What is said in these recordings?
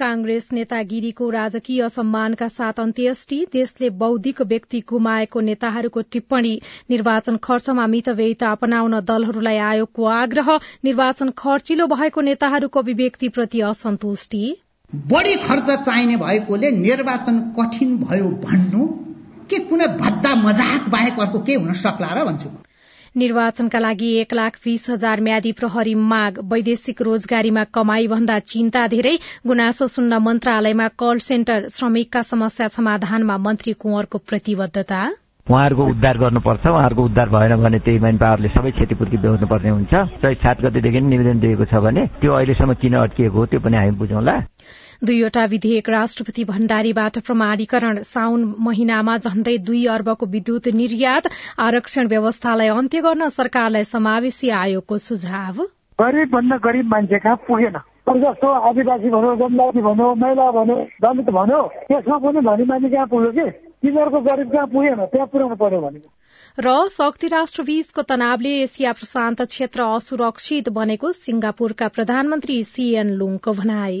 कांग्रेस नेता गिरीको राजकीय सम्मानका साथ अन्त्येष्टि देशले बौद्धिक व्यक्ति गुमाएको नेताहरूको टिप्पणी निर्वाचन खर्चमा मितव्ययिता अपनाउन दलहरूलाई आयोगको आग्रह निर्वाचन खर्चिलो भएको नेताहरूको अभिव्यक्तिप्रति असन्तुष्टि। बढी खर्च चाहिने भएकोले निर्वाचन कठिन भयो भन्नु के कुनै भद्दा मजाक बाहेक अर्को के हुन सक्ला र भन्छु निर्वाचनका लागि एक लाख बीस हजार म्यादी प्रहरी माग। वैदेशिक रोजगारीमा कमाई भन्दा चिन्ता धेरै। गुनासो सुन्न मन्त्रालयमा कल सेन्टर। श्रमिकका समस्या समाधानमा मन्त्री कुंवरको प्रतिबद्धता। उहाँहरूको उद्धार गर्नुपर्छ। उहाँहरूको उद्धार भएन भने त्यही पावरले सबै क्षतिपूर्ति बेहोर्नुपर्ने हुन्छ। चैत सात गतेदेखि निवेदन दिएको छ भने त्यो अहिलेसम्म किन अड्किएको हो त्यो पनि हामी बुझौँला। दुईवटा विधेयक राष्ट्रपति भण्डारीबाट प्रमाणीकरण। साउन महिनामा झण्डै दुई अर्बको विद्युत निर्यात आरक्षण व्यवस्थालाई अन्त्य गर्न सरकारलाई समावेशी आयोगको सुझाव। गरिब मान्छे कहाँ पुगेन। जस्तो आदिवासी भनौँ जनजाति भनौँ महिला भनौँ दलित भनौँ त्यसमा पनि धनी मान्छे कहाँ पुग्यो कि? तिनीहरूको गरिब कहाँ पुगेन? त्यहाँ पुर्याउनु पर्यो भने र शक्ति राष्ट्र बीचको तनावले एसिया प्रशान्त क्षेत्र असुरक्षित बनेको सिंगापुरका प्रधानमन्त्री सीएन लुङको भनाई।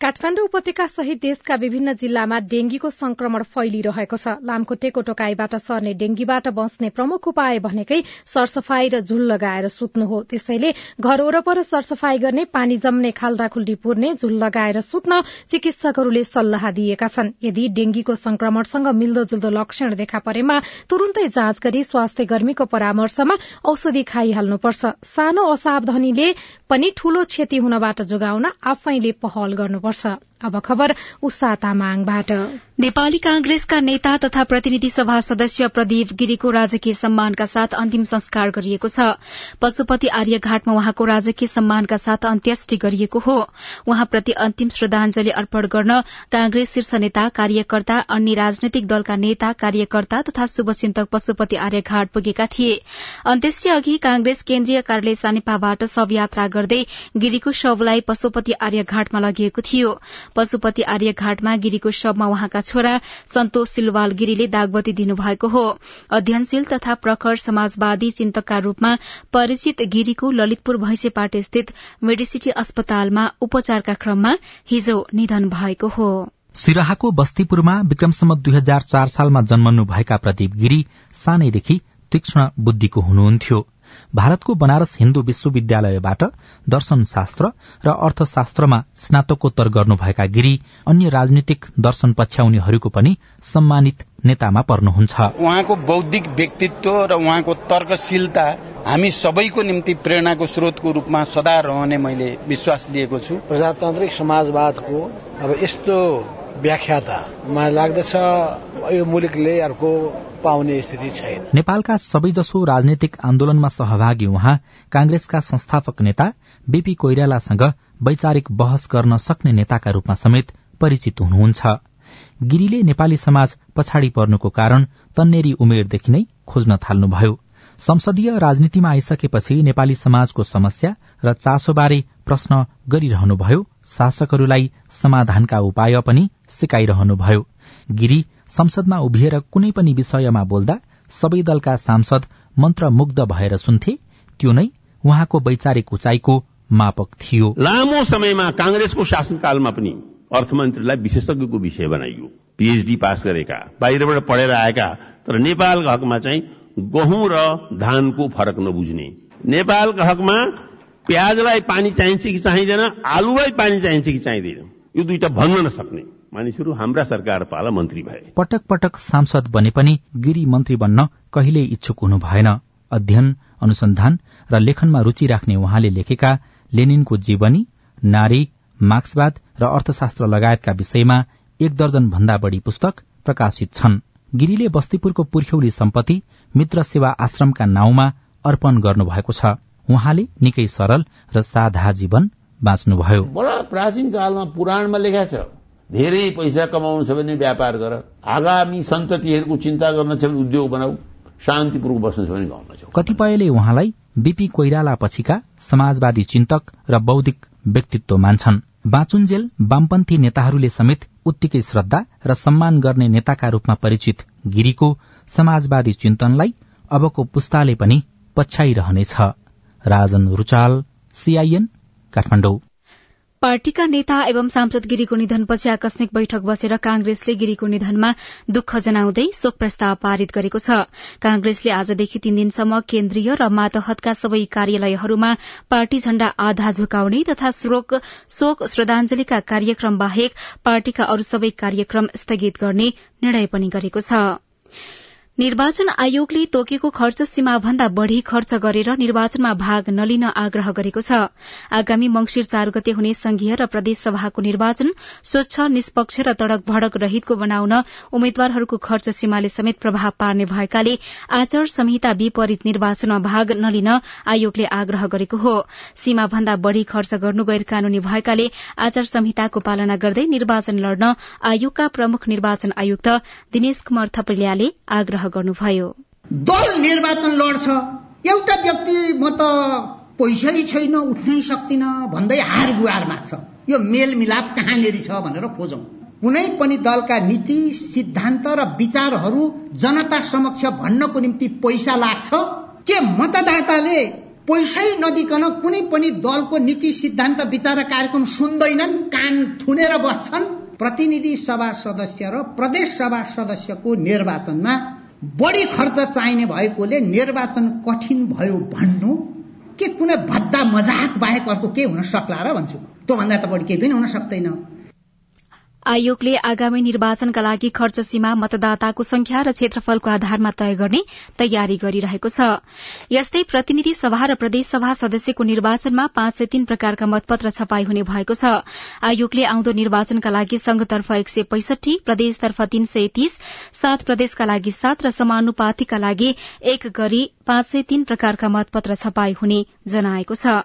काठमाण्डु उपत्यका सहित देशका विभिन्न जिल्लामा डेंगीको संक्रमण फैलिरहेको छ। लामखुट्टेको टोकाईबाट सर्ने डेंगीबाट बस्ने प्रमुख उपाय भनेकै सरसफाई र झुल लगाएर सुत्नु हो। त्यसैले घर वरपर सरसफाई गर्ने पानी जम्ने खाल्डाखुल्डी पुर्ने झुल लगाएर सुत्न चिकित्सकहरूले सल्लाह दिएका छन्। यदि डेंगीको संक्रमणसँग मिल्दोजुल्दो लक्षण देखा परेमा तुरून्तै जाँच गरी स्वास्थ्य कर्मीको परामर्शमा औषधि खाइहाल्नुपर्छ। सानो असावधानीले पनि ठूलो क्षति हुनबाट जोगाउन आफैले पहल गर्नुपर्छ। वर्षा अब खबर नेपाली कांग्रेसका नेता तथा प्रतिनिधि सभा सदस्य प्रदीप गिरीको राजकीय सम्मानका साथ अन्तिम संस्कार गरिएको छ। पशुपति आर्यघाटमा उहाँको राजकीय सम्मानका साथ अन्त्येष्टि गरिएको हो। उहाँप्रति अन्तिम श्रद्धांजलि अर्पण गर्न कांग्रेस शीर्ष नेता कार्यकर्ता अन्य राजनैतिक दलका नेता कार्यकर्ता तथा शुभचिन्तक पशुपति आर्यघाट पुगेका थिए। अन्त्येष्टि अघि कांग्रेस केन्द्रीय कार्यालय सानेपाबाट शव यात्रा गर्दै गिरीको शवलाई पशुपति आर्यघाटमा लगिएको थियो। पशुपति आर्यघाटमा गिरीको शवमा उहाँका छोरा सन्तोष सिलवाल गिरीले दागबत्ती दिनुभएको हो। अध्ययनशील तथा प्रखर समाजवादी चिन्तकका रूपमा परिचित गिरीको ललितपुर भैंसेपाटे स्थित मेडिसिटी अस्पतालमा उपचारका क्रममा हिजो निधन भएको हो। सिराहाको बस्तीपुरमा विक्रमसम्म दुई हजार चार सालमा जन्मनु भएका प्रदीप गिरी सानैदेखि तीक्ष्ण बुद्धिको हुनुहुन्थ्यो। भारतको बनारस हिन्दू विश्वविद्यालयबाट दर्शन शास्त्र र अर्थशास्त्रमा स्नातकोत्तर गर्नुभएका गिरी अन्य राजनीतिक दर्शन पछ्याउनेहरूको पनि सम्मानित नेतामा पर्नुहुन्छ। उहाँको बौद्धिक व्यक्तित्व र उहाँको तर्कशीलता हामी सबैको निम्ति प्रेरणाको स्रोतको रूपमा सदा रहने मैले विश्वास लिएको छु। प्रजातान्त्रिक समाजवादको अब यस्तो व्याख्याता। मलाई लाग्दछ यो मुलुकले अर्को पाउने स्थिति छैन। नेपालका सबैजसो राजनैतिक आन्दोलनमा सहभागी उहाँ कांग्रेसका संस्थापक नेता बीपी कोइरालासँग वैचारिक बहस गर्न सक्ने नेताका रूपमा समेत परिचित हुनुहुन्छ। गिरीले नेपाली समाज पछाडि पर्नुको कारण तन्नेरी उमेरदेखि नै खोज्न थाल्नुभयो। संसदीय राजनीतिमा आइसकेपछि नेपाली समाजको समस्या र चासोबारे प्रश्न गरिरहनुभयो। शासकहरूलाई समाधानका उपाय पनि सिकाइरहनुभयो। गिरी संसदमा उभिएर कुनै पनि विषयमा बोल्दा सबै दलका सांसद मन्त्रमुग्ध भएर सुन्थे। त्यो नै उहाँको वैचारिक उचाइको मापक थियो। लामो समयमा कांग्रेसको शासनकालमा पनि अर्थमन्त्रीलाई विशेषज्ञको विषय बनाइयो। पीएचडी पास गरेका बाहिरबाट पढेर आएका तर नेपालका हकमा चाहिँ गहुँ र धानको फरक नबुझ्ने। नेपालका हकमा प्याजलाई पानी चाहिन्छ कि चाहिँदैन आलुलाई पानी चाहिन्छ कि चाहिँदैन। यो दुईटा भन्न नसक्ने। मानिसहरू हाम्रा सरकार पाला मन्त्री भए। पटक पटक सांसद बने पनि गिरी मन्त्री बन्न कहिले इच्छुक हुनु भएन। अध्ययन अनुसन्धान र लेखनमा रूचि राख्ने उहाँले लेखेका लेनिनको जीवनी नारी मार्क्सवाद र अर्थशास्त्र लगायतका विषयमा एक दर्जन भन्दा बढ़ी पुस्तक प्रकाशित छन्। गिरीले बस्तीपुरको पुर्ख्यौली सम्पत्ति मित्र सेवा आश्रमका नाउँमा अर्पण गर्नुभएको छ। उहाँले निकै सरल र साधा जीवन बाँच्नुभयो। बडा प्राचीन कालमा पुराणमा लेखा छ धेरै पैसा कमाउनु छ भने व्यापार गर आगामी सन्ततिहरूको चिन्ता गर्न छ भने उद्योग बनाऊ शान्तिपूर्वक बस्नु छ भने गाउँमा छ कतिपयले उहाँलाई बीपी कोइराला पछिका समाजवादी चिन्तक र बौद्धिक व्यक्तित्व मान्छन्। बाँचुन्जेल वामपन्थी नेताहरूले समेत उत्तिकै श्रद्धा र सम्मान गर्ने नेताका रूपमा परिचित गिरीको समाजवादी चिन्तनलाई अबको पुस्ताले पनि पछ्याइरहनेछ। राजन रुचाल सीआईएन काठमाडौँ। पार्टीका नेता एवं सांसद गिरीको निधनपछि आकस्मिक बैठक बसेर कांग्रेसले गिरीको निधनमा दुःख जनाउँदै शोक प्रस्ताव पारित गरेको छ। कांग्रेसले आजदेखि तीन दिनसम्म केन्द्रीय र मातहतका सबै कार्यालयहरूमा पार्टी झण्डा आधा झुकाउने तथा शोक श्रद्धांजलिका कार्यक्रम बाहेक पार्टीका अरू सबै कार्यक्रम स्थगित गर्ने निर्णय पनि गरेको छ। निर्वाचन आयोगले तोकेको खर्च सीमा भन्दा बढ़ी खर्च गरेर निर्वाचनमा भाग नलिन आग्रह गरेको छ। आगामी मंगिर चार गते हुने संघीय र प्रदेश सभाको निर्वाचन स्वच्छ निष्पक्ष र तड़क भड़क रहितको बनाउन उम्मेद्वारहरूको खर्च सीमाले समेत प्रभाव पार्ने भएकाले आचार संहिता विपरीत निर्वाचनमा भाग नलिन आयोगले आग्रह गरेको हो। सीमा भन्दा बढ़ी खर्च गर्नु गैर कानूनी भएकाले आचार संहिताको पालना गर्दै निर्वाचन लड्न आयोगका प्रमुख निर्वाचन आयुक्त दिनेश कुमार थपलियाले आग्रह गर्नुभयो। दल निर्वाचन लड्छ। एउटा व्यक्ति म त पैसै छैन उठ्नै सक्दिन भन्दै हार गुहार माग्छ। यो मेलमिलाप कहाँनिर छ भनेर खोजौं। कुनै पनि दलका नीति सिद्धान्त र विचारहरू जनता समक्ष भन्नको निम्ति पैसा लाग्छ। के मतदाताले पैसै नदिकन कुनै पनि दलको नीति सिद्धान्त विचार कार्यक्रम सुन्दैनन् कान थुनेर बस्छन्? प्रतिनिधि सभा सदस्य र प्रदेश सभा सदस्यको निर्वाचनमा बढी खर्च चाहिने भएकोले निर्वाचन कठिन भयो भन्नु के कुनै भद्दा मजाक बाहेक अर्को के हुन सक्ला र भन्छु त्योभन्दा त बढी केही पनि हुन सक्दैन आयोगले आगामी निर्वाचनका लागि खर्च सीमा मतदाताको संख्या र क्षेत्रफलको आधारमा तय गर्ने तयारी गरिरहेको छ। यस्तै प्रतिनिधि सभा र प्रदेश सभा सदस्यको निर्वाचनमा पाँच सय तीन प्रकारका मतपत्र छपाई हुने भएको छ। आयोगले आउँदो निर्वाचनका लागि संघतर्फ एक सय पैंसठी प्रदेशतर्फ तीन सय तीस सात प्रदेशका लागि सात र समानुपातिका लागि एक गरी पाँच सय तीन प्रकारका मतपत्र छपाई हुने जनाएको छ।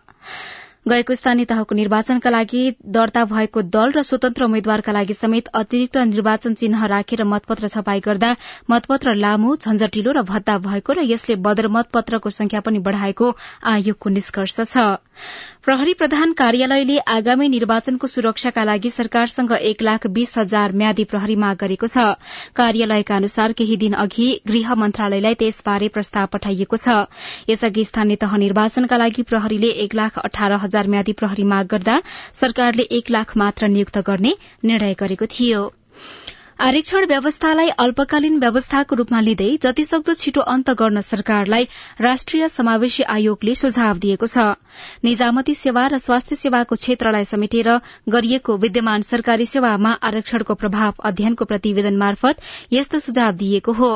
गएको स्थानीय तहको निर्वाचनका लागि दर्ता भएको दल र स्वतन्त्र उम्मेद्वारका लागि समेत अतिरिक्त निर्वाचन चिन्ह राखेर मतपत्र छपाई गर्दा मतपत्र लामो झन्झटिलो र भत्ता भएको र यसले बदर मतपत्रको संख्या पनि बढ़ाएको आयोगको निष्कर्ष छ। प्रहरी प्रधान कार्यालयले आगामी निर्वाचनको सुरक्षाका लागि सरकारसँग एक लाख बीस हजार म्यादी प्रहरी माग गरेको छ। कार्यालयका अनुसार केही दिन अघि गृह मन्त्रालयलाई त्यसबारे प्रस्ताव पठाइएको छ। यसअघि स्थानीय तह निर्वाचनका लागि प्रहरीले एक लाख अठार हजार म्यादी प्रहरी माग गर्दा सरकारले एक लाख मात्र नियुक्त गर्ने निर्णय गरेको थियो। आरक्षण व्यवस्थालाई अल्पकालीन व्यवस्थाको रूपमा लिँदै जतिसक्दो छिटो अन्त गर्न सरकारलाई राष्ट्रिय समावेशी आयोगले सुझाव दिएको छ। निजामती सेवा र स्वास्थ्य सेवाको क्षेत्रलाई समेटेर गरिएको विद्यमान सरकारी सेवामा आरक्षणको प्रभाव अध्ययनको प्रतिवेदन मार्फत यस्तो सुझाव दिइएको हो।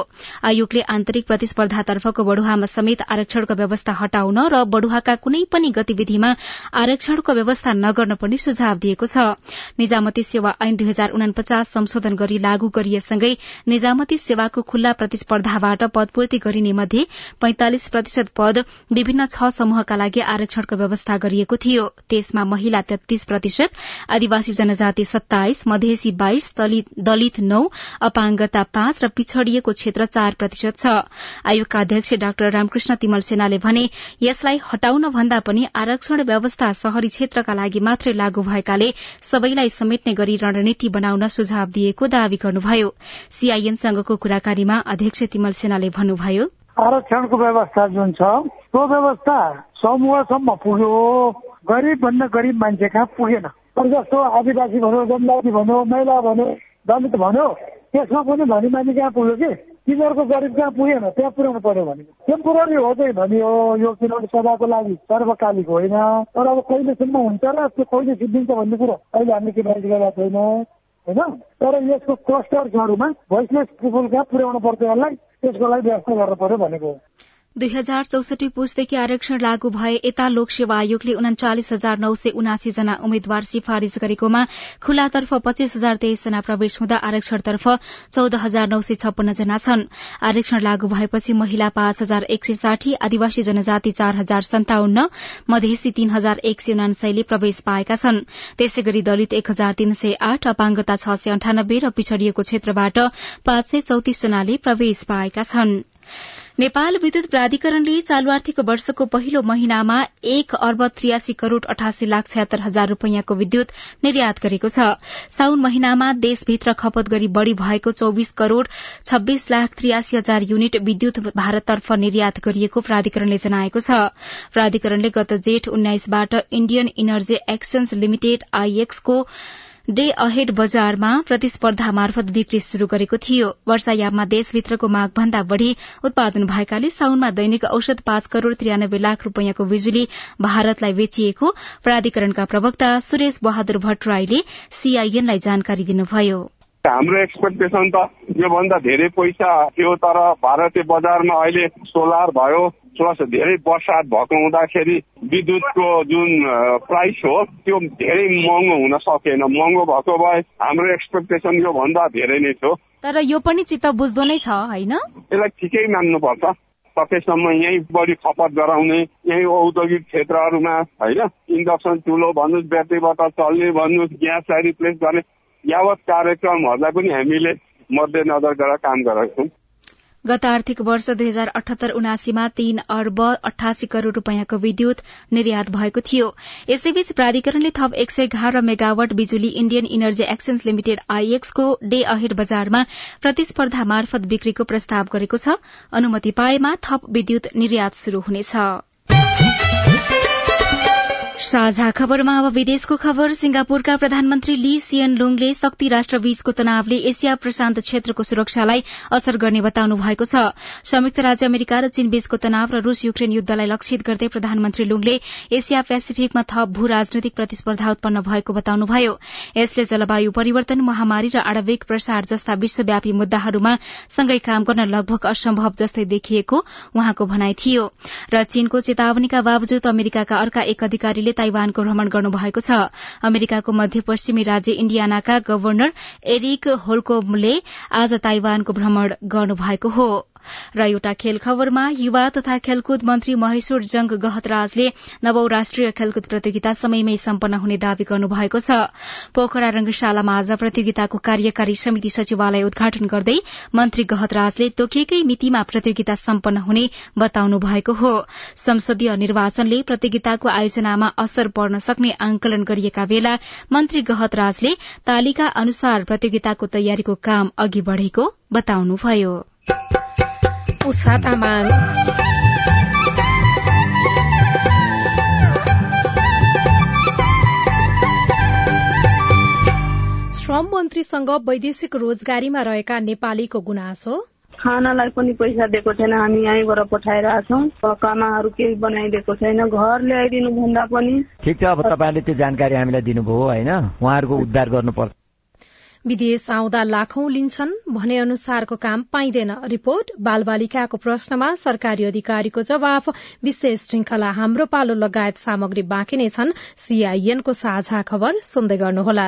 आयोगले आन्तरिक प्रतिस्पर्धातर्फको बढ़ुवामा समेत आरक्षणको व्यवस्था हटाउन र बढ़ुवाका कुनै पनि गतिविधिमा आरक्षणको व्यवस्था नगर्न पनि सुझाव दिएको छ। निजामती सेवा ऐन दुई हजार उनापचास संशोधन गरी लागू गरिएसँगै निजामती सेवाको खुल्ला प्रतिस्पर्धाबाट पदपूर्ति गरिने मध्ये पैंतालिस प्रतिशत पद विभिन्न छ समूहका लागि आरक्षणको व्यवस्था गरिएको थियो। त्यसमा महिला तेत्तीस प्रतिशत आदिवासी जनजाति सत्ताइस मधेसी बाइस दलित नौ अपाङ्गता पाँच र पिछड़िएको क्षेत्र चार प्रतिशत छ। आयोगका अध्यक्ष डाक्टर रामकृष्ण तिमल सेनाले भने यसलाई हटाउन भन्दा पनि आरक्षण व्यवस्था शहरी क्षेत्रका लागि मात्रै लागू भएकाले सबैलाई समेट्ने गरी रणनीति बनाउन सुझाव दिएको दावी गर्नुभयो। सीआईएनसँगको कुराकानीमा अध्यक्ष तिमल सेनाले भन्नुभयो आरक्षणको व्यवस्था जुन छ त्यो व्यवस्था समूहसम्म पुग्यो गरिब भन्दा गरिब मान्छे कहाँ पुगेन जस्तो आदिवासी भनौँ जनजाति भनौँ महिला भनौँ दलित भनौँ त्यसमा पनि धनी मान्छे कहाँ पुग्यो कि? तिनीहरूको गरिब कहाँ पुगेन? त्यहाँ पुर्याउनु पर्यो भने टेम्पोररी हो चाहिँ भनियो यो किनभने सदाको लागि सर्वकालिक होइन। तर अब कहिलेसम्म हुन्छ र त्यो कहिले सिद्धिन्छ भन्ने कुरो अहिले हामीले के गरेका छैन। होइन? तर यसको क्लस्टर्सहरूमा भोइसलेस पिपुल कहाँ पुर्याउनु पर्छ यसलाई। त्यसको लागि व्यवस्था गर्नु पर्यो भनेको हो। दुई हजार चौसठी पुसदेखि आरक्षण लागू भए यता लोकसेवा आयोगले उनाचालिस हजार नौ सय उनासी जना उम्मेद्वार सिफारिश गरेकोमा खुल्लातर्फ पच्चीस हजार तेइस जना प्रवेश हुँदा आरक्षणतर्फ चौध हजार नौ सय छप्पन्न जना छन्। आरक्षण लागू भएपछि महिला पाँच हजार एक सय साठी आदिवासी जनजाति चार हजार सन्ताउन्न मधेसी तीन हजार एक सय उनासयले प्रवेश पाएका छन्। त्यसै गरी दलित एक हजार तीन सय आठ अपाङ्गता छ सय अन्ठानब्बे र पिछड़िएको क्षेत्रबाट पाँच सय चौतिस जनाले प्रवेश पाएका छनृ। नेपाल विद्युत प्राधिकरणले चालू आर्थिक वर्षको पहिलो महिनामा एक अर्ब त्रियासी करोड़ अठासी लाख छयत्तर हजार रूपियाँको विद्युत निर्यात गरेको छ। साउन महिनामा देशभित्र खपत गरी बढ़ी भएको चौविस करोड़ छब्बीस लाख त्रियासी हजार युनिट विद्युत भारततर्फ निर्यात गरिएको प्राधिकरणले जनाएको छ। प्राधिकरणले गत जेठ उन्नाइसबाट इण्डियन इनर्जी एक्सचेन्ज लिमिटेड आईएक्सको डे अहेड बजारमा प्रतिस्पर्धा मार्फत बिक्री शुरू गरेको थियो। वर्षायाममा देशभित्रको माग भन्दा बढ़ी उत्पादन भएकाले साउनमा दैनिक औषध पाँच करोड़ त्रियानब्बे लाख रूपियाँको बिजुली भारतलाई बेचिएको प्राधिकरणका प्रवक्ता सुरेश बहादुर भट्टराईले सीआईएनलाई जानकारी दिनुभयो। हाम्रो एक्सपेक्टेसन त योभन्दा धेरै पैसा थियो तर भारतीय बजारमा अहिले सोलर भयो प्लस धेरै बर्सात भएको हुँदाखेरि विद्युतको जुन प्राइस हो त्यो धेरै महँगो हुन सकेन। महँगो भएको भए हाम्रो एक्सपेक्टेसन योभन्दा धेरै नै थियो। तर यो पनि चित्त बुझ्दो नै छ होइन? यसलाई ठिकै मान्नुपर्छ। सकेसम्म यहीँ बढी खपत गराउने यहीँ औद्योगिक क्षेत्रहरूमा होइन? इन्डक्सन चुलो भन्नुहोस् ब्याट्रीबाट चल्ने भन्नुहोस् ग्यासलाई रिप्लेस गर्ने यावत कार्यक्रमहरूलाई पनि हामीले मध्यनजर गरेर काम गरेका छौँ। गत आर्थिक वर्ष दुई हजार अठहत्तर उनासीमा तीन अर्ब अठासी करोड़ रूपियाँको विद्युत निर्यात भएको थियो। यसैबीच प्राधिकरणले थप एक सय एघार मेगावट बिजुली इण्डियन इनर्जी एक्सचेन्ज लिमिटेड आईएक्सको डे अहेड बजारमा प्रतिस्पर्धा मार्फत बिक्रीको प्रस्ताव गरेको छ। अनुमति पाएमा थप विद्युत निर्यात शुरू हुनेछ। साझा खबरमा अब विदेशको खबर। सिंगापुरका प्रधानमन्त्री ली सियन लुङले शक्ति राष्ट्रबीचको तनावले एसिया प्रशान्त क्षेत्रको सुरक्षालाई असर गर्ने बताउनु भएको छ। संयुक्त राज्य अमेरिका र चीनबीचको तनाव र रूस युक्रेन युद्धलाई लक्षित गर्दै प्रधानमन्त्री लुङले एसिया पेसिफिकमा थप भू राजनैतिक प्रतिस्पर्धा उत्पन्न भएको बताउनुभयो। यसले जलवायु परिवर्तन महामारी र आणविक प्रसार जस्ता विश्वव्यापी मुद्दाहरूमा सँगै काम गर्न लगभग असम्भव जस्तै देखिएको उहाँको भनाई थियो। र चीनको चेतावनीका बावजुद अमेरिकाका अर्का एक अधिकारीले ताइवानको भ्रमण गर्नुभएको छ। अमेरिकाको मध्यपश्चिमी राज्य इण्डियानाका गवर्नर एरिक होल्कोमले आज ताइवानको भ्रमण गर्नुभएको हो। र एउटा खेल खबरमा युवा तथा खेलकुद मन्त्री महेश्वर जंग गहतराजले नवौं राष्ट्रिय खेलकुद प्रतियोगिता समयमै सम्पन्न हुने दावी गर्नुभएको छ। पोखरा रंगशालामा आज प्रतियोगिताको कार्यकारी समिति सचिवालय उद्घाटन गर्दै मन्त्री गहतराजले तोकिएकै मितिमा प्रतियोगिता सम्पन्न हुने बताउनु भएको हो। संसदीय निर्वाचनले प्रतियोगिताको आयोजनामा असर पर्न सक्ने आंकलन गरिएका बेला मन्त्री गहतराजले तालिका अनुसार प्रतियोगिताको तयारीको काम अघि बढ़ेको बताउनुभयो। तामाङ श्रम मन्त्रीसँग वैदेशिक रोजगारीमा रहेका नेपालीको गुनासो। खानालाई पनि पैसा दिएको छैन हामी यहीँबाट पठाइरहेछौँ। पकामाहरू केही बनाइदिएको छैन घर ल्याइदिनु भन्दा पनि। ठिक छ अब तपाईँले त्यो जानकारी हामीलाई दिनुभयो होइन? उहाँहरूको उद्धार गर्नुपर्छ। विदेश आउँदा लाखौं लिन्छन् भने अनुसारको काम पाइँदैन। रिपोर्ट बालबालिकाको प्रश्नमा सरकारी अधिकारीको जवाफ। विशेष श्रृंखला हाम्रो पालो लगायत सामग्री बाँकी नै छन्। सीआईएनको साझा खबर सुन्दै गर्नुहोला।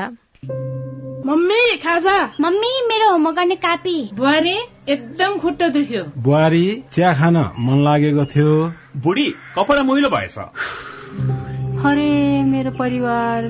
मम्मी खाजा? मम्मी मेरो होमवर्क गर्ने कापी। बुहारी एकदम खुट्टा दुख्यो। बुहारी चिया खान मन लागेको थियो। बुढी कपडा मैलो भएछ। अरे मेरो परिवार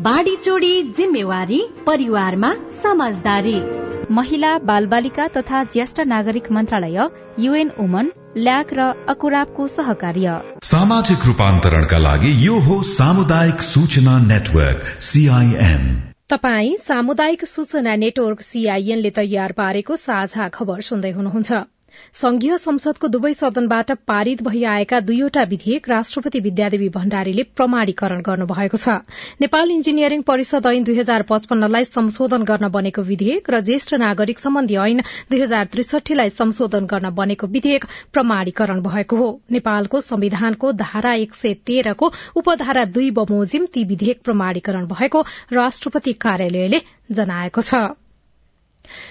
बाढी चोडी जिम्मेवारी परिवारमा समझदारी। महिला बालबालिका तथा ज्येष्ठ नागरिक मन्त्रालय युएन वुमन ल्याक र अकुराबको सहकार्य। सामाजिक रूपान्तरणका लागि यो हो सामुदायिक सूचना नेटवर्क सीआईएम तपाई सामुदायिक सूचना नेटवर्क सीआईएनले तयार पारेको साझा खबर सुन्दै हुनुहुन्छ। संघीय संसदको दुवै सदनबाट पारित भइआएका दुईवटा विधेयक राष्ट्रपति विद्यादेवी भण्डारीले प्रमाणीकरण गर्नुभएको छ। नेपाल इन्जिनियरिङ परिषद ऐन दुई हजार पचपन्नलाई संशोधन गर्न बनेको विधेयक र ज्येष्ठ नागरिक सम्बन्धी ऐन दुई हजार त्रिसठीलाई संशोधन गर्न बनेको विधेयक प्रमाणीकरण भएको हो। नेपालको संविधानको धारा एक सय तेह्रको उपधारा दुई बमोजिम ती विधेयक प्रमाणीकरण भएको राष्ट्रपति कार्यालयले जनाएको छ।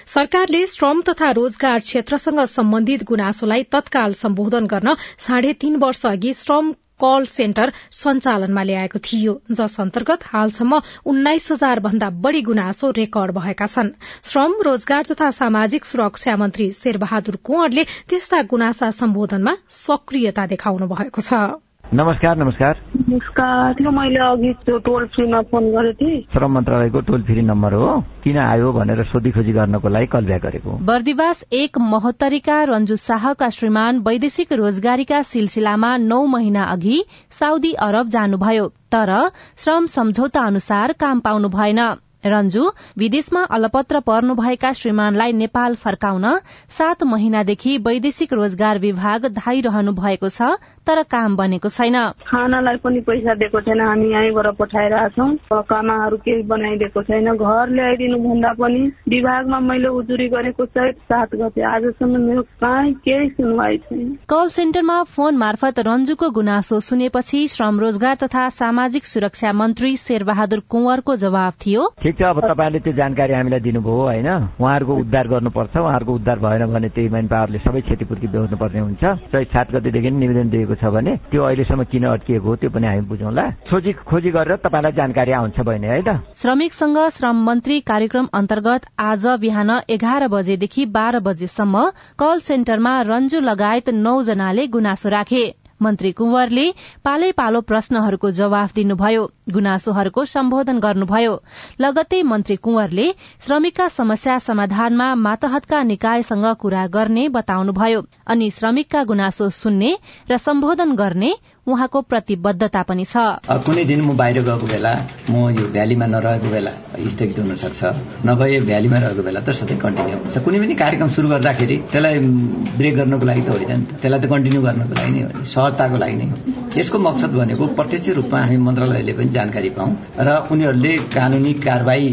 सरकारले श्रम तथा रोजगार क्षेत्रसँग सम्बन्धित गुनासोलाई तत्काल सम्बोधन गर्न साढे तीन वर्ष अघि श्रम कल सेन्टर सञ्चालनमा ल्याएको थियो जस अन्तर्गत हालसम्म उन्नाइस हजार भन्दा बढ़ी गुनासो रेकर्ड भएका छन्। श्रम रोजगार तथा सामाजिक सुरक्षा मन्त्री शेरबहादुर कुंवरले त्यस्ता गुनासा सम्बोधनमा सक्रियता देखाउनु भएको छ। नमस्कार नमस्कार। नमस्कार। त्यो मैले अघि त्यो टोल फ्रीमा फोन गरेको थिएँ। श्रम मन्त्रालयको टोल फ्री नम्बर हो। किन आयो भनेर सोधी खोजी गर्नको लागि कल ब्याक गरेको? बर्दिवास एक महोत्तरीका रञ्जु शाहका श्रीमान वैदेशिक रोजगारीका सिलसिलामा नौ महिना अघि साउदी अरब जानुभयो तर श्रम सम्झौता अनुसार काम पाउनु भएन। रञ्जु विदेशमा अलपत्र पर्नुभएका श्रीमानलाई नेपाल फर्काउन सात महिनादेखि वैदेशिक रोजगार विभाग धाइरहनु भएको छ। तर काम बनेको छैन। खानालाई पनि पैसा दिएको छैन। हामी यहीँबाट पठाइरहेको छौँ कामाहरू केही बनाइदिएको छैन। घर ल्याइदिनु भन्दा पनि विभागमा मैले उजुरी गरेको चैत सात गते आजसम्म मेरो कहीँ केही सुनवाई छैन। कल सेन्टरमा फोन मार्फत रञ्जुको गुनासो सुनेपछि श्रम रोजगार तथा सामाजिक सुरक्षा मन्त्री शेरबहादुर कुंवरको जवाब थियो। ठिक छ। अब तपाईँले त्यो जानकारी हामीलाई दिनुभयो होइन? उहाँहरूको उद्धार गर्नुपर्छ। उहाँहरूको उद्धार भएन भने त्यही मेन पावरले सबै क्षतिपूर्ति बेहोर्नु पर्ने हुन्छ। चैत सात गतेदेखि निवेदन दिएको छ भने त्यो अहिलेसम्म किन अड्किएको त्यो पनि हामी बुझौँला। खोजी खोजी गरेर तपाईँलाई जानकारी आउँछ बहिनी है त? श्रमिकसँग श्रम मन्त्री कार्यक्रम अन्तर्गत आज बिहान एघार बजेदेखि बाह्र बजेसम्म कल सेन्टरमा रञ्जु लगायत नौ जनाले गुनासो राखे। मन्त्री कुंवरले पालै पालो प्रश्नहरूको जवाफ दिनुभयो गुनासोहरूको सम्बोधन गर्नुभयो। लगत्तै मन्त्री कुंवरले श्रमिकका समस्या समाधानमा मातहतका निकायसँग कुरा गर्ने बताउनुभयो अनि श्रमिकका गुनासो सुन्ने र सम्बोधन गर्ने उहाँको प्रतिबद्धता पनि छ। कुनै दिन म बाहिर गएको बेला म यो भ्यालीमा नरहेको बेला स्थगित हुन सक्छ। नभए भ्यालीमा रहेको बेला त सधैँ कन्टिन्यू हुन्छ। कुनै पनि कार्यक्रम सुरु गर्दाखेरि त्यसलाई ब्रेक गर्नको लागि त होइन नि त। त्यसलाई त कन्टिन्यू गर्नको लागि नै हो। सहजताको लागि नै यसको मकसद भनेको प्रत्यक्ष रूपमा हामी मन्त्रालयले पनि जानकारी पाउँ र उनीहरूले कानूनी कारवाही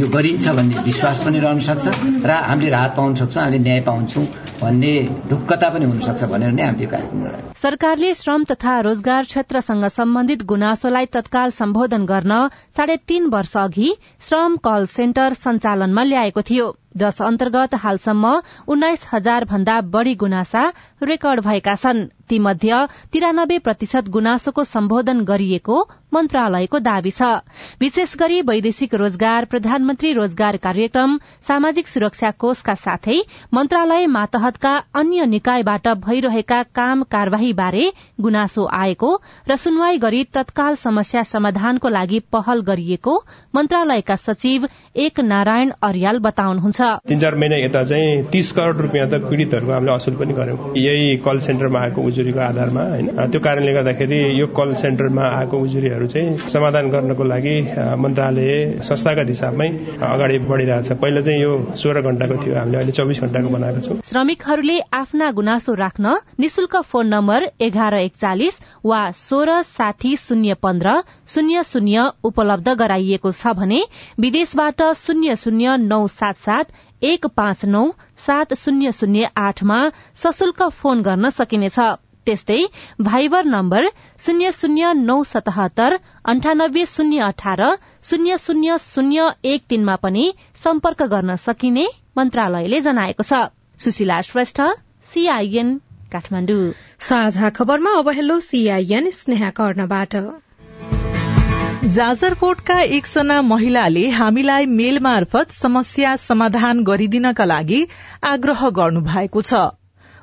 यो गरिन्छ भन्ने विश्वास पनि रहन सक्छ र हामीले राहत पाउन सक्छौँ हामीले न्याय पाउँछौँ भन्ने ढुक्कता पनि हुन सक्छ भनेर नै हामीले कार्यक्रम सरकारले श्रम तथा रोजगार क्षेत्रसँग सम्बन्धित गुनासोलाई तत्काल सम्बोधन गर्न साढे तीन वर्ष अघि श्रम कल सेन्टर सञ्चालनमा ल्याएको थियो। जस अन्तर्गत हालसम्म उन्नाइस हजार भन्दा बढ़ी गुनासा रेकर्ड भएका छन्। तीमध्ये तिरानब्बे प्रतिशत गुनासोको सम्बोधन गरिएको मन्त्रालयको दावी छ। विशेष गरी वैदेशिक रोजगार प्रधानमन्त्री रोजगार कार्यक्रम सामाजिक सुरक्षा कोषका साथै मन्त्रालय मातहतका अन्य निकायबाट भइरहेका काम कार्यवाही बारे गुनासो आएको र सुनवाई गरी तत्काल समस्या समाधानको लागि पहल गरिएको मन्त्रालयका सचिव एक नारायण अर्याल बताउनुहुन्छ। तीन चार महिना यता चाहिँ तीस करोड़ रुपियाँ त पीड़ितहरूको हामीले असुल पनि गर्यौं। यही कल सेन्टरमा आएको उजुरीको आधारमा होइन? त्यो कारणले गर्दाखेरि यो कल सेन्टरमा आएको उजुरीहरू चाहिँ समाधान गर्नको लागि मन्त्रालय संस्थागत हिसाबमै अगाडि बढ़िरहेछ। पहिला चाहिँ यो सोह्र घण्टाको थियो। हामीले अहिले चौबिस घण्टाको बनाएको छौँ। श्रमिकहरूले आफ्ना गुनासो राख्न निशुल्क फोन नम्बर एघार एकचालिस वा सोह्र साठी शून्य पन्ध्र शून्य शून्य उपलब्ध गराइएको छ भने विदेशबाट शून्य शून्य नौ सात सात एक पाँच नौ सात शून्य शून्य आठमा सशुल्क फोन गर्न सकिनेछ। त्यस्तै भाइबर नम्बर शून्य शून्य नौ सतहत्तर अन्ठानब्बे शून्य अठार शून्य शून्य शून्य एक तीनमा पनि सम्पर्क गर्न सकिने मन्त्रालयले जनाएको छ। सुशीला श्रेष्ठ साझा खबरमा अब हेलो सीआईएन स्नेहा कर्णबाट। जाजरकोटका एकजना महिलाले हामीलाई मेल मार्फत समस्या समाधान गरिदिनका लागि आग्रह गर्नु भएको छ।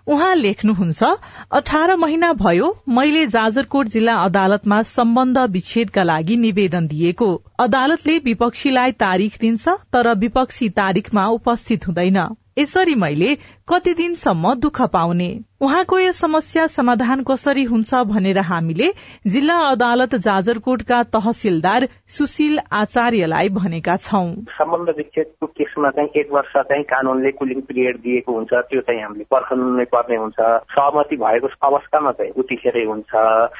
उहाँ लेख्नुहुन्छ अठार महिना भयो मैले जाजरकोट जिल्ला अदालतमा सम्बन्ध विच्छेदका लागि निवेदन दिएको। अदालतले विपक्षीलाई तारिख दिन्छ तर विपक्षी तारिखमा उपस्थित हुँदैन। यसरी मैले कति दिनसम्म दुःख पाउने? उहाँको यो समस्या समाधान कसरी हुन्छ भनेर हामीले जिल्ला अदालत जाजरकोटका तहसीलदार सुशील आचार्यलाई भनेका छौं। सम्बन्ध विच्छेदको केसमा चाहिँ एक वर्ष चाहिँ कानूनले कुलिङ पिरियड दिएको हुन्छ त्यो चाहिँ हामीले पर्खनु नै पर्ने हुन्छ। सहमति भएको अवस्थामा चाहिँ उतिखेरै हुन्छ।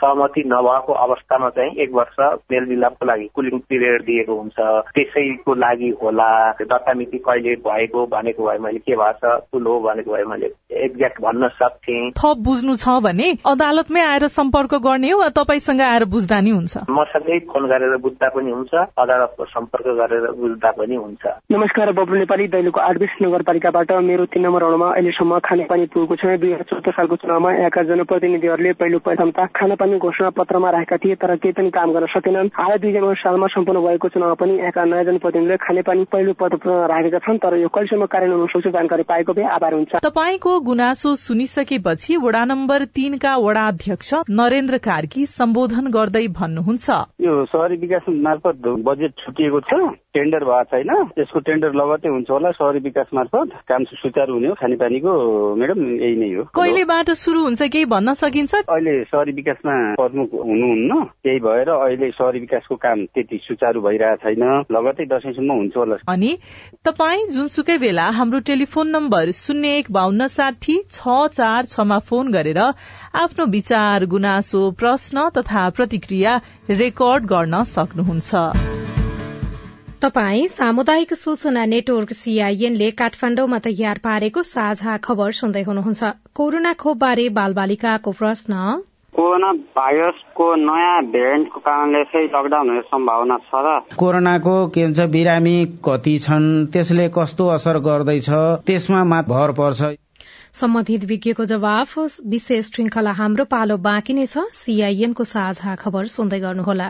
सहमति नभएको अवस्थामा चाहिँ एक वर्ष मेलमिलापको लागि कुलिङ पिरियड दिएको हुन्छ। त्यसैको लागि होला। दत्ता कहिले भएको भनेको भए मैले के भएको छ ठुलो भनेको भए मैले एक्ज्याक्ट भन्न सक्थेँ। थप बुझ्नु छ भने अदालतमै आएर सम्पर्क गर्ने वा तपाईँसँग आएर बुझ्दा नि हुन्छ? मसँगै फोन गरेर बुझ्दा पनि हुन्छ अदालतको सम्पर्क गरेर बुझ्दा पनि हुन्छ। नमस्कार बब्लु नेपाली दैलोको आठबिस नगरपालिकाबाट मेरो तीन नम्बर राउन्डमा अहिलेसम्म खानेपानी पुगेको छ। दुई हजार चौध सालको चुनावमा यहाँका जनप्रतिनिधिहरूले पहिलो प्रथमता खानापानी घोषणा पत्रमा राखेका थिए तर केही पनि काम गर्न सकेनन्। हाल दुई हजार सालमा सम्पन्न भएको चुनावमा पनि यहाँका नयाँ जनप्रतिनिधिले खानेपानी पहिलो पत्रमा राखेका छन् तर यो कहिलेसम्म कार्यान्वयन सक्छ जानकारी पाएको भए आभार हुन्छ तपाईँको गुनासो सुनिसके पछि वडा नम्बर तीनका वडा अध्यक्ष नरेन्द्र कार्की सम्बोधन गर्दै भन्नुहुन्छ। यो शहरी विकास मार्फत बजेट छुटिएको छ टेन्डर भएको छैन। यसको टेन्डर लगतै हुन्छ होला शहरी विकास मार्फत। काम सुचारू हुने हो खानेपानीको म्याडम यही नै हो। कहिलेबाट शुरू हुन्छ केही भन्न सकिन्छ? अहिले शहरी विकासमा प्रमुख हुनुहुन्न। त्यही भएर अहिले शहरी विकासको काम त्यति सुचारू भइरहेको छैन। लगतै दसैँसम्म हुन्छ होला। अनि तपाईँ जुनसुकै बेला हाम्रो टेलिफोन नम्बर शून्य एक बान्न साठी छ चार छमा फोन गरेर आफ्नो विचार गुनासो प्रश्न तथा प्रतिक्रिया रेकर्ड गर्न सक्नुहुन्छ। तपाई सामुदायिक सूचना नेटवर्क सीआईएनले काठमाण्डुमा तयार पारेको साझा खबर सुन्दै हुनुहुन्छ। कोरोना खोपबारे बालबालिकाको प्रश्न। कोरोना भाइरसको नयाँ भेरिएन्टको कारणले चाहिँ लकडाउन हुने सम्भावना छ र कोरोनाको के भन्छ बिरामी कति छन् त्यसले कस्तो असर गर्दैछ त्यसमा भर पर्छ। सम्बन्धित विज्ञको जवाफ विशेष श्रृंखला हाम्रो पालो बाँकी नै छ सीआईएनको साझा खबर सुन्दै गर्नुहोला।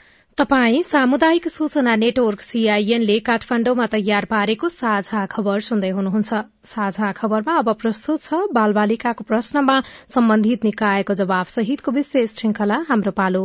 तपाई सामुदायिक सूचना नेटवर्क सीआईएनले काठमाण्डुमा तयार पारेको साझा खबर सुन्दै हुनुहुन्छ। साझा खबरमा अब प्रस्तुत छ बालबालिकाको प्रश्नमा सम्बन्धित निकायको जवाब सहितको विशेष श्रृंखला हाम्रो पालो।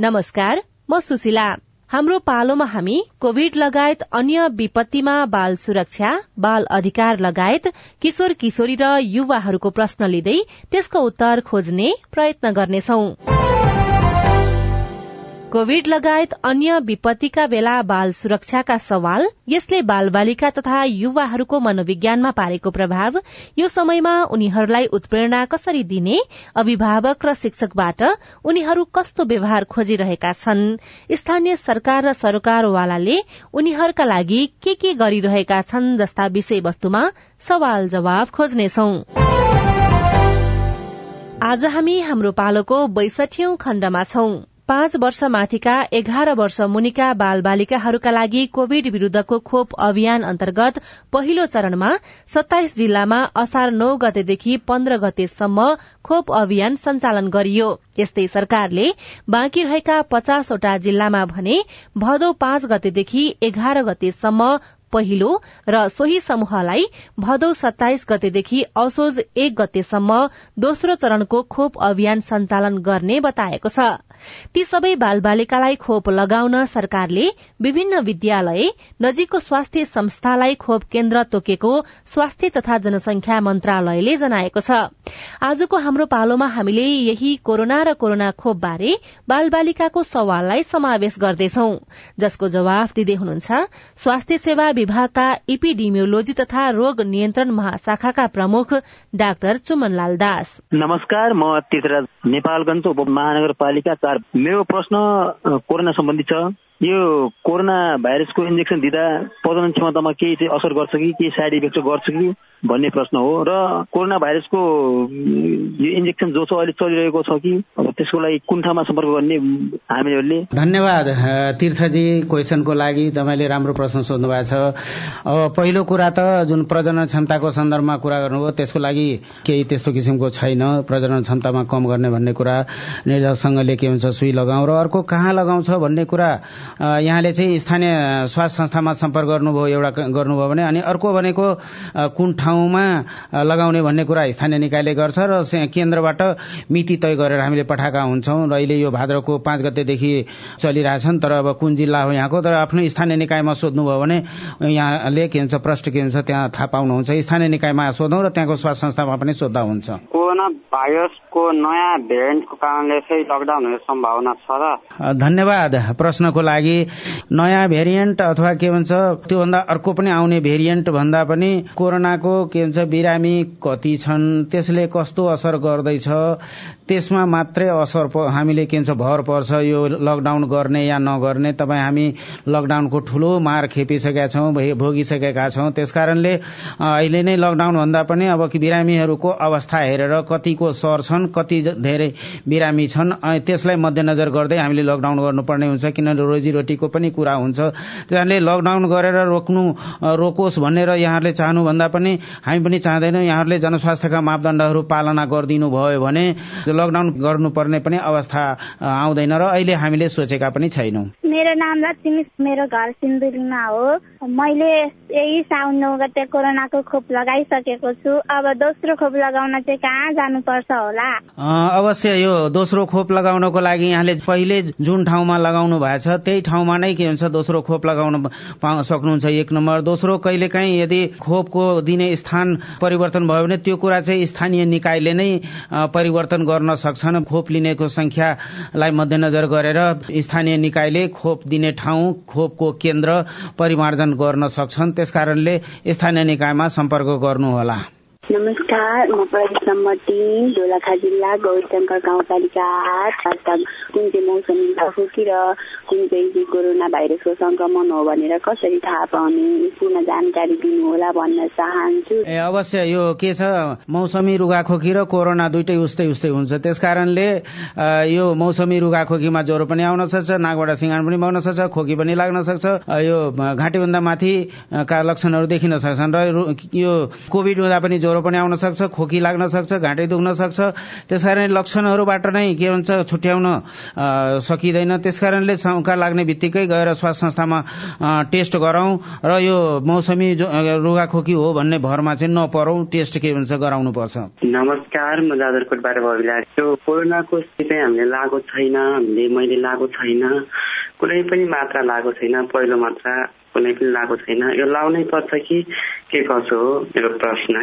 नमस्कार म सुशीला। हाम्रो पालोमा हामी कोविड लगायत अन्य विपत्तिमा बाल सुरक्षा बाल अधिकार लगायत किशोर किशोरी र युवाहरूको प्रश्न लिँदै त्यसको उत्तर खोज्ने प्रयत्न गर्नेछौं। कोविड लगायत अन्य विपत्तिका बेला बाल सुरक्षाका सवाल यसले बाल बालिका तथा युवाहरूको मनोविज्ञानमा पारेको प्रभाव यो समयमा उनीहरूलाई उत्प्रेरणा कसरी दिने अभिभावक र शिक्षकबाट उनीहरू कस्तो व्यवहार खोजिरहेका छन् स्थानीय सरकार र सरोकारवालाले उनीहरूका लागि के के गरिरहेका छन् जस्ता विषयवस्तुमा सवाल जवाब खोज्नेछौ। आज हामी हाम्रो पालोको बैसठीौं खण्डमा छौं। पाँच वर्ष माथिका एघार वर्ष मुनिका बाल बालिकाहरूका लागि कोविड विरूद्धको खोप अभियान अन्तर्गत पहिलो चरणमा सत्ताइस जिल्लामा असार नौ गतेदेखि पन्ध्र गतेसम्म खोप अभियान सञ्चालन गरियो। यस्तै सरकारले बाँकी रहेका पचासवटा जिल्लामा भने भदौ पाँच गतेदेखि एघार गतेसम्म पहिलो र सोही समूहलाई भदौ सत्ताइस गतेदेखि असोज एक गतेसम्म दोस्रो चरणको खोप अभियान सञ्चालन गर्ने बताएको छ। ती सबै बालबालिकालाई खोप लगाउन सरकारले विभिन्न विद्यालय नजीकको स्वास्थ्य संस्थालाई खोप केन्द्र तोकेको स्वास्थ्य तथा जनसंख्या मन्त्रालयले जनाएको छ। आजको हाम्रो पालोमा हामीले यही कोरोना र कोरोना खोप बारे बालबालिकाको सवाललाई समावेश गर्दैछौ जसको जवाफ दिँदै हुनुहुन्छ स्वास्थ्य सेवा विभागका इपिडिमियोलोजी तथा रोग नियन्त्रण महाशाखाका प्रमुख डाक्टर चुमनलाल दास। नमस्कार म तीर्थराज नेपालगञ्ज उपमहानगरपालिका चार। मेरो प्रश्न कोरोना सम्बन्धी छ। यो कोरोना भाइरसको इन्जेक्सन दिँदा प्रजनन क्षमतामा केही असर गर्छ कि केही साइड इफेक्ट गर्छ कि? भन्ने प्रश्न हो र कोरोना भाइरसको यो इन्जेक्सन जो छ अहिले चलिरहेको छ कि अब त्यसको लागि कुन ठाउँमा सम्पर्क गर्ने हामीहरूले? धन्यवाद तीर्थजी क्वेसनको लागि तपाईँले राम्रो प्रश्न सोध्नु भएको छ। अब पहिलो कुरा त जुन प्रजनन क्षमताको सन्दर्भमा कुरा गर्नुभयो त्यसको लागि केही त्यस्तो किसिमको छैन। प्रजनन क्षमतामा कम गर्ने भन्ने कुरा निर्देशकसँगले के हुन्छ सुई लगाउँ र अर्को कहाँ लगाउँछ भन्ने कुरा यहाँले चाहिँ स्थानीय स्वास्थ्य संस्थामा सम्पर्क गर्नुभयो एउटा गर्नुभयो भने अनि अर्को भनेको कुन ठाउँमा लगाउने भन्ने कुरा स्थानीय निकायले गर्छ र केन्द्रबाट मिति तय गरेर हामीले पठाएका हुन्छौँ र अहिले यो भाद्रको पाँच गतेदेखि चलिरहेछन्। तर अब कुन जिल्ला हो यहाँको? तर आफ्नो स्थानीय निकायमा सोध्नुभयो भने यहाँले के हुन्छ प्रश्न के हुन्छ त्यहाँ थाहा पाउनुहुन्छ। स्थानीय निकायमा सोधौँ र त्यहाँको स्वास्थ्य संस्थामा पनि सोद्धा हुन्छ। भाइरसको नयाँ भेरिएन्टको कारणले चाहिँ लकडाउन हुने सम्भावना छ र। धन्यवाद प्रश्नको लागि। नयाँ भेरिएन्ट अथवा के भन्छ त्योभन्दा अर्को पनि आउने भेरिएन्ट भन्दा पनि कोरोनाको के भन्छ बिरामी कति छन् त्यसले कस्तो असर गर्दैछ त्यसमा मात्रै असर हामीले के भन्छ भर पर्छ यो लकडाउन गर्ने या नगर्ने। तपाईँ हामी लकडाउनको ठूलो मार खेपिसकेका छौँ भोगिसकेका छौँ। त्यसकारणले अहिले नै लकडाउन भन्दा पनि अब बिरामीहरूको अवस्था हेरेर कतिको सर्छन् कति धेरै बिरामी छन्। त्यसलाई मध्यनजर गर्दै हामीले लकडाउन गर्नुपर्ने हुन्छ किनभने रोजीरोटीको पनि कुरा हुन्छ। त्यसले लकडाउन गरेर रोक्नु रोकोस् भनेर यहाँहरूले चाहनुभन्दा पनि हामी पनि चाहँदैनौँ। यहाँहरूले जनस्वास्थ्यका मापदण्डहरू पालना गरिदिनु भयो भने लकडाउन गर्नुपर्ने पनि अवस्था आउँदैन र अहिले हामीले सोचेका पनि छैनौँ। मेरो नाम लक्ष्मी मेरो घर सिन्धुलीमा हो। मैले यही साउन नौ गते कोरोनाको खोप लगाइसकेको छु। अब दोस्रो खोप लगाउन चाहिँ कहाँ जानुपर्छ होला। अवश्य यो दोस्रो खोप लगाउनको लागि यहाँले पहिले जुन ठाउँमा लगाउनु भएको छ त्यही ठाउँमा नै के हुन्छ दोस्रो खोप लगाउन सक्नुहुन्छ। एक नम्बर दोस्रो कहिलेकाहीँ यदि खोपको दिने स्थान परिवर्तन भयो भने त्यो कुरा चाहिँ स्थानीय निकायले नै परिवर्तन गर्न सक्छन्। खोप लिनेको संख्यालाई मध्यनजर गरेर स्थानीय निकायले खोप दिने ठाउँ खोपको केन्द्र परिमार्जन गर्न सक्छन्। त्यसकारणले स्थानीय निकायमा सम्पर्क गर्नुहोला। नमस्कार म प्रदेश नम्बर दोलखा जिल्ला गौरशङ्कर गाउँपालिका आठ कुन चाहिँ मौसमी खोकी र कुन चाहिँ कोरोना भाइरसको संक्रमण हो भनेर कसरी थाहा पाउने पूर्ण जानकारी दिनुहोला भन्न चाहन्छु। ए अवश्य यो के छ? मौसमी रुगाखोकी र कोरोना दुइटै उस्तै उस्तै हुन्छ। त्यसकारणले यो मौसमी रुगाखोकीमा ज्वरो पनि आउन सक्छ नाकबाट सिँगान पनि बग्न सक्छ खोकी पनि लाग्न सक्छ यो घाँटीभन्दा माथि का लक्षणहरू देखिन सक्छन्। र यो कोभिड हुँदा पनि ज्वरो पनि आउन सक्छ खोकी लाग्न सक्छ घाँटी दुख्न सक्छ। त्यसकारण लक्षणहरूबाट नै के भन्छ छुट्याउन सकिँदैन। त्यसकारणले शङ्का लाग्ने बित्तिकै गएर स्वास्थ्य संस्थामा टेस्ट गरौँ र यो मौसमी रुगाखोकी हो भन्ने भरमा चाहिँ नपरौँ। टेस्ट के भन्छ गराउनु पर्छ। नमस्कार म जाजरकोटबाट भविला कोरोनाको चाहिँ हामीले लागु छैन हामीले मैले लागु छैन। कुनै पनि मात्रा लागु छैन पहिलो मात्रा कुनै पनि लागु छैन। यो लाउनै पर्छ के कसो हो मेरो प्रश्न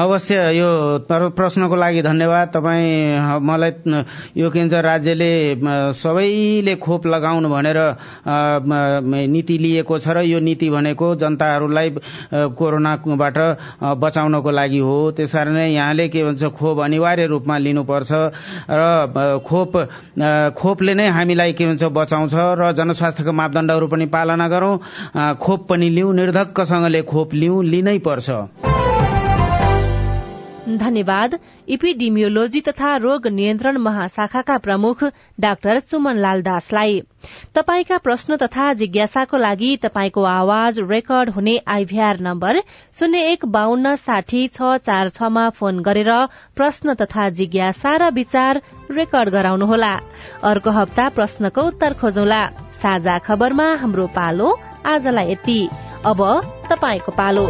अवश्य यो प्रश्नको लागि धन्यवाद। तपाईँ मलाई यो के भन्छ राज्यले सबैले खोप लगाउनु भनेर नीति लिएको छ र यो नीति भनेको जनताहरूलाई कोरोनाबाट बचाउनको लागि हो। त्यसकारण यहाँले के भन्छ खोप अनिवार्य रूपमा लिनुपर्छ र खोप खोपले नै हामीलाई के भन्छ बचाउँछ र जनस्वास्थ्यको मापदण्डहरू पनि पालना गरौं। खोप पनि लिउँ निर्धक्कसँगले खोप लिउँ लिनै पर्छ। धन्यवाद। इपिडिमियोलोजी तथा रोग नियन्त्रण महाशाखाका प्रमुख डाक्टर चुमनलाल दासलाई। तपाईका प्रश्न तथा जिज्ञासाको लागि तपाईँको आवाज रेकर्ड हुने आइभीआर नम्बर शून्य एक बान्न साठी छ चार छमा फोन गरेर प्रश्न तथा जिज्ञासा र विचार रेकर्ड गराउनुहोला। अर्को हप्ता प्रश्नको उत्तर खोजौला। साझा खबरमा हाम्रो पालो आजलाई यति। अब तपाईँको पालो।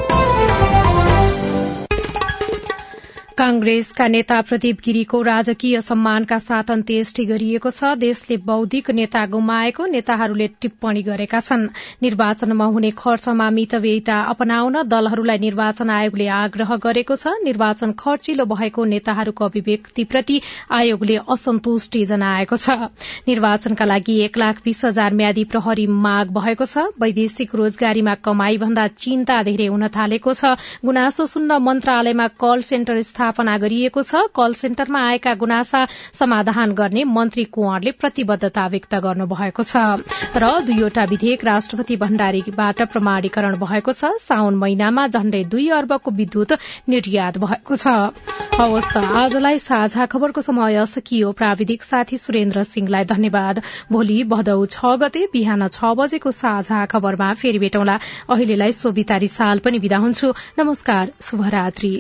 कांग्रेसका नेता प्रदीप गिरीको राजकीय सम्मानका साथ अन्त्येष्टि गरिएको छ। देशले बौद्धिक नेता गुमाएको नेताहरूले टिप्पणी गरेका छन्। निर्वाचनमा हुने खर्चमा मितव्ययिता अपनाउन दलहरूलाई निर्वाचन आयोगले आग्रह गरेको छ। निर्वाचन खर्चिलो भएको नेताहरूको अभिव्यक्तिप्रति आयोगले असन्तुष्टि जनाएको छ। निर्वाचनका लागि एक लाख बीस हजार म्यादी प्रहरी माग भएको छ। वैदेशिक रोजगारीमा कमाई भन्दा चिन्ता धेरै हुन थालेको छ। गुनासो सुन्न मन्त्रालयमा कल सेन्टर स्थापना गरिएको छ। कल सेन्टरमा आएका गुनासा समाधान गर्ने मन्त्री कुंवरले प्रतिबद्धता व्यक्त गर्नुभएको छ। र दुईवटा विधेयक राष्ट्रपति भण्डारीबाट प्रमाणीकरण भएको छ। साउन महिनामा झण्डै दुई अर्बको विद्युत निर्यात भएको छ। हवस् त आजलाई साझा खबरको समय सकियो। प्राविधिक साथी सुरेन्द्र सिंहलाई धन्यवाद। भोलि भदौ छ गते बिहान छ बजेको साझा खबरमा फेरि भेटौँला। अहिलेलाई सोभिता रिसाल पनि विदा हुन्छु। नमस्कार शुभरात्री।